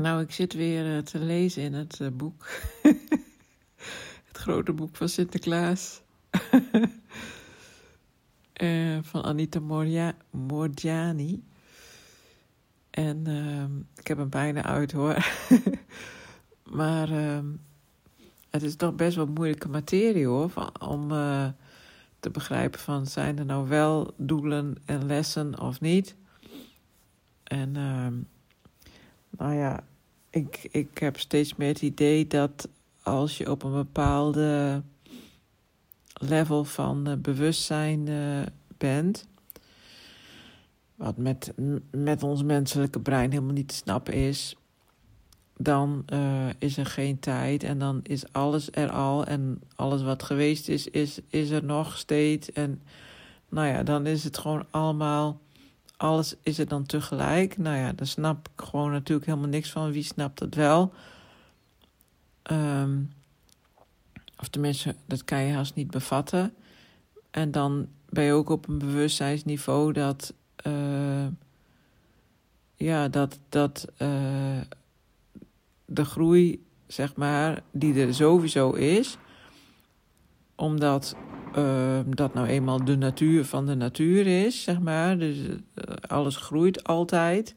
Nou, ik zit weer eh, te lezen in het eh, boek. het grote boek van Sinterklaas. Eh, van Anita Moria Morgiani. En ehm, ik heb hem bijna uit hoor. maar ehm, het is toch best wel moeilijke materie hoor. Van, om te begrijpen van zijn er nou wel doelen en lessen of niet. En ehm, nou ja, ik, ik heb steeds meer het idee dat als je op een bepaalde level van bewustzijn uh, bent, wat met, met ons menselijke brein helemaal niet te snappen is, dan uh, is er geen tijd en dan is alles er al en alles wat geweest is, is, is er nog steeds. En nou ja, dan is het gewoon allemaal alles is er dan tegelijk. Nou ja, daar snap ik gewoon natuurlijk helemaal niks van. Wie snapt dat wel? Um, of tenminste, dat kan je haast niet bevatten. En dan ben je ook op een bewustzijnsniveau dat. Uh, ja, dat, dat uh, de groei, zeg maar, die er sowieso is, omdat uh, dat nou eenmaal de natuur van de natuur is, zeg maar. Dus uh, alles groeit altijd.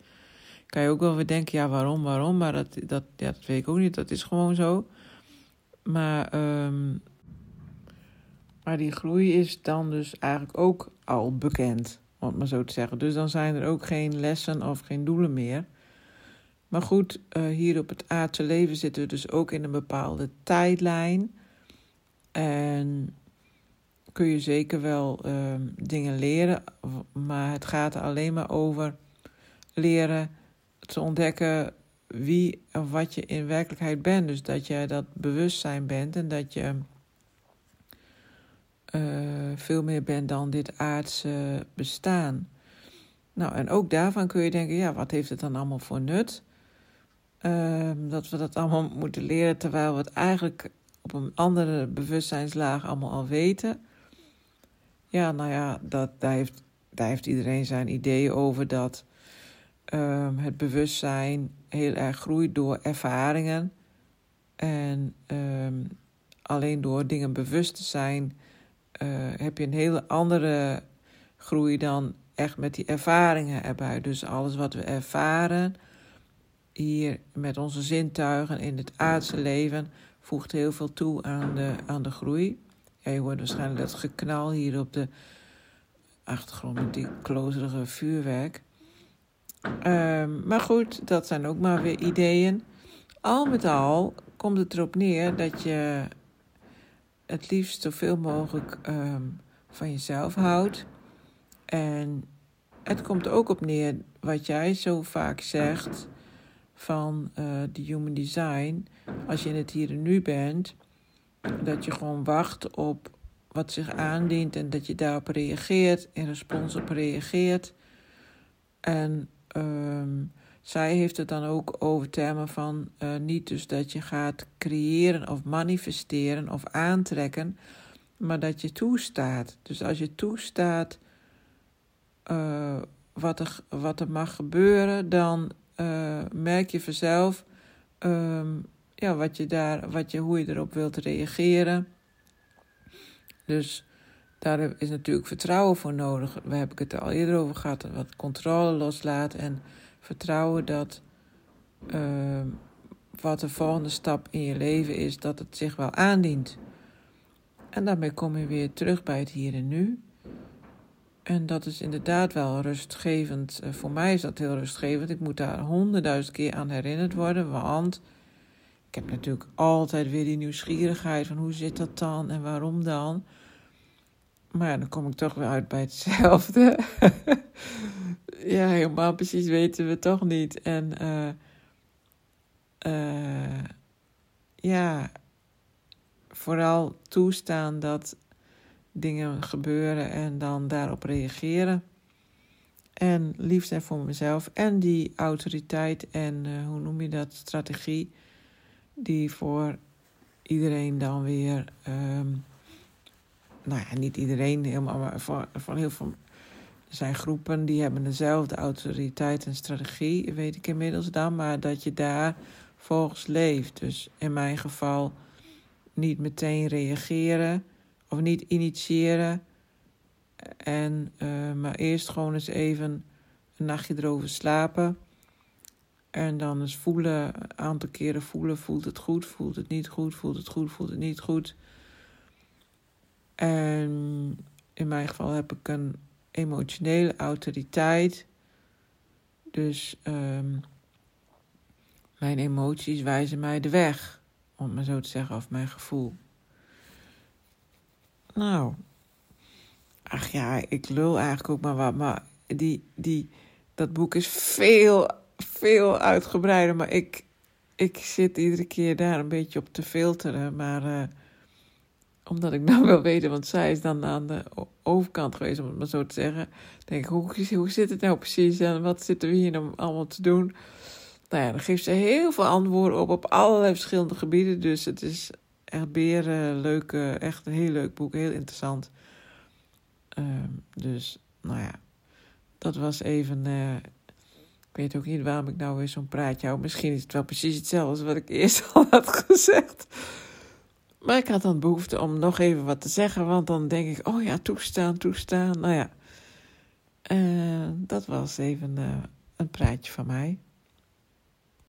Kan je ook wel weer denken, ja, waarom, waarom? Maar dat, dat, ja, dat weet ik ook niet, dat is gewoon zo. Maar, maar die groei is dan dus eigenlijk ook al bekend, om het maar zo te zeggen. Dus dan zijn er ook geen lessen of geen doelen meer. Maar goed, uh, hier op het aardse leven zitten we dus ook in een bepaalde tijdlijn. En kun je zeker wel uh, dingen leren, maar het gaat alleen maar over leren te ontdekken wie of wat je in werkelijkheid bent. Dus dat je dat bewustzijn bent en dat je uh, veel meer bent dan dit aardse bestaan. Nou, en ook daarvan kun je denken, ja, wat heeft het dan allemaal voor nut? Uh, dat we dat allemaal moeten leren terwijl we het eigenlijk op een andere bewustzijnslaag allemaal al weten. Ja, nou ja, dat, daar, heeft, daar heeft iedereen zijn idee over dat um, het bewustzijn heel erg groeit door ervaringen. En um, alleen door dingen bewust te zijn, uh, heb je een hele andere groei dan echt met die ervaringen erbij. Dus alles wat we ervaren hier met onze zintuigen in het aardse leven voegt heel veel toe aan de, aan de groei. Ja, je hoort waarschijnlijk dat geknal hier op de achtergrond met die klozerige vuurwerk. Um, maar goed, dat zijn ook maar weer ideeën. Al met al komt het erop neer dat je het liefst zoveel mogelijk um, van jezelf houdt. En het komt ook op neer wat jij zo vaak zegt van uh, de human design. Als je in het hier en nu bent, dat je gewoon wacht op wat zich aandient en dat je daarop reageert, in respons op reageert. En um, zij heeft het dan ook over termen van uh, niet dus dat je gaat creëren of manifesteren of aantrekken, maar dat je toestaat. Dus als je toestaat uh, wat, er, wat er mag gebeuren, dan uh, merk je vanzelf um, ja, wat je daar, wat je, hoe je erop wilt reageren. Dus daar is natuurlijk vertrouwen voor nodig. We hebben het er al eerder over gehad. Wat controle loslaten en vertrouwen dat uh, wat de volgende stap in je leven is, dat het zich wel aandient. En daarmee kom je weer terug bij het hier en nu. En dat is inderdaad wel rustgevend. Eh, voor mij is dat heel rustgevend. Ik moet daar honderdduizend keer aan herinnerd worden, want ik heb natuurlijk altijd weer die nieuwsgierigheid van hoe zit dat dan en waarom dan. Maar dan kom ik toch weer uit bij hetzelfde. ja, helemaal precies weten we toch niet. En uh, uh, ja, vooral toestaan dat dingen gebeuren en dan daarop reageren. En lief zijn voor mezelf. En die autoriteit en uh, hoe noem je dat, strategie die voor iedereen dan weer, um, nou ja, niet iedereen helemaal, maar voor heel veel er zijn groepen die hebben dezelfde autoriteit en strategie, weet ik inmiddels dan, maar dat je daar volgens leeft. Dus in mijn geval niet meteen reageren of niet initiëren. En, uh, maar eerst gewoon eens even een nachtje erover slapen. En dan eens voelen, een aantal keren voelen, voelt het goed, voelt het niet goed, voelt het goed, voelt het niet goed. En in mijn geval heb ik een emotionele autoriteit. Dus um, mijn emoties wijzen mij de weg, om maar zo te zeggen, of mijn gevoel. Nou, ach ja, ik lul eigenlijk ook maar wat, maar die, die, dat boek is veel, veel uitgebreider, maar ik, ik zit iedere keer daar een beetje op te filteren, maar... Uh, omdat ik nou wil weten, want zij is dan aan de overkant geweest, om het maar zo te zeggen. Denk ik, hoe, hoe zit het nou precies en wat zitten we hier nou allemaal te doen? Nou ja, dan geeft ze heel veel antwoorden op, op allerlei verschillende gebieden. Dus het is echt weer uh, leuk, echt een heel leuk boek, heel interessant. Uh, dus, nou ja, dat was even. Uh, ik weet ook niet waarom ik nou weer zo'n praatje hou. Misschien is het wel precies hetzelfde als wat ik eerst al had gezegd. Maar ik had dan behoefte om nog even wat te zeggen, want dan denk ik, oh ja, toestaan, toestaan. Nou ja, uh, dat was even uh, een praatje van mij.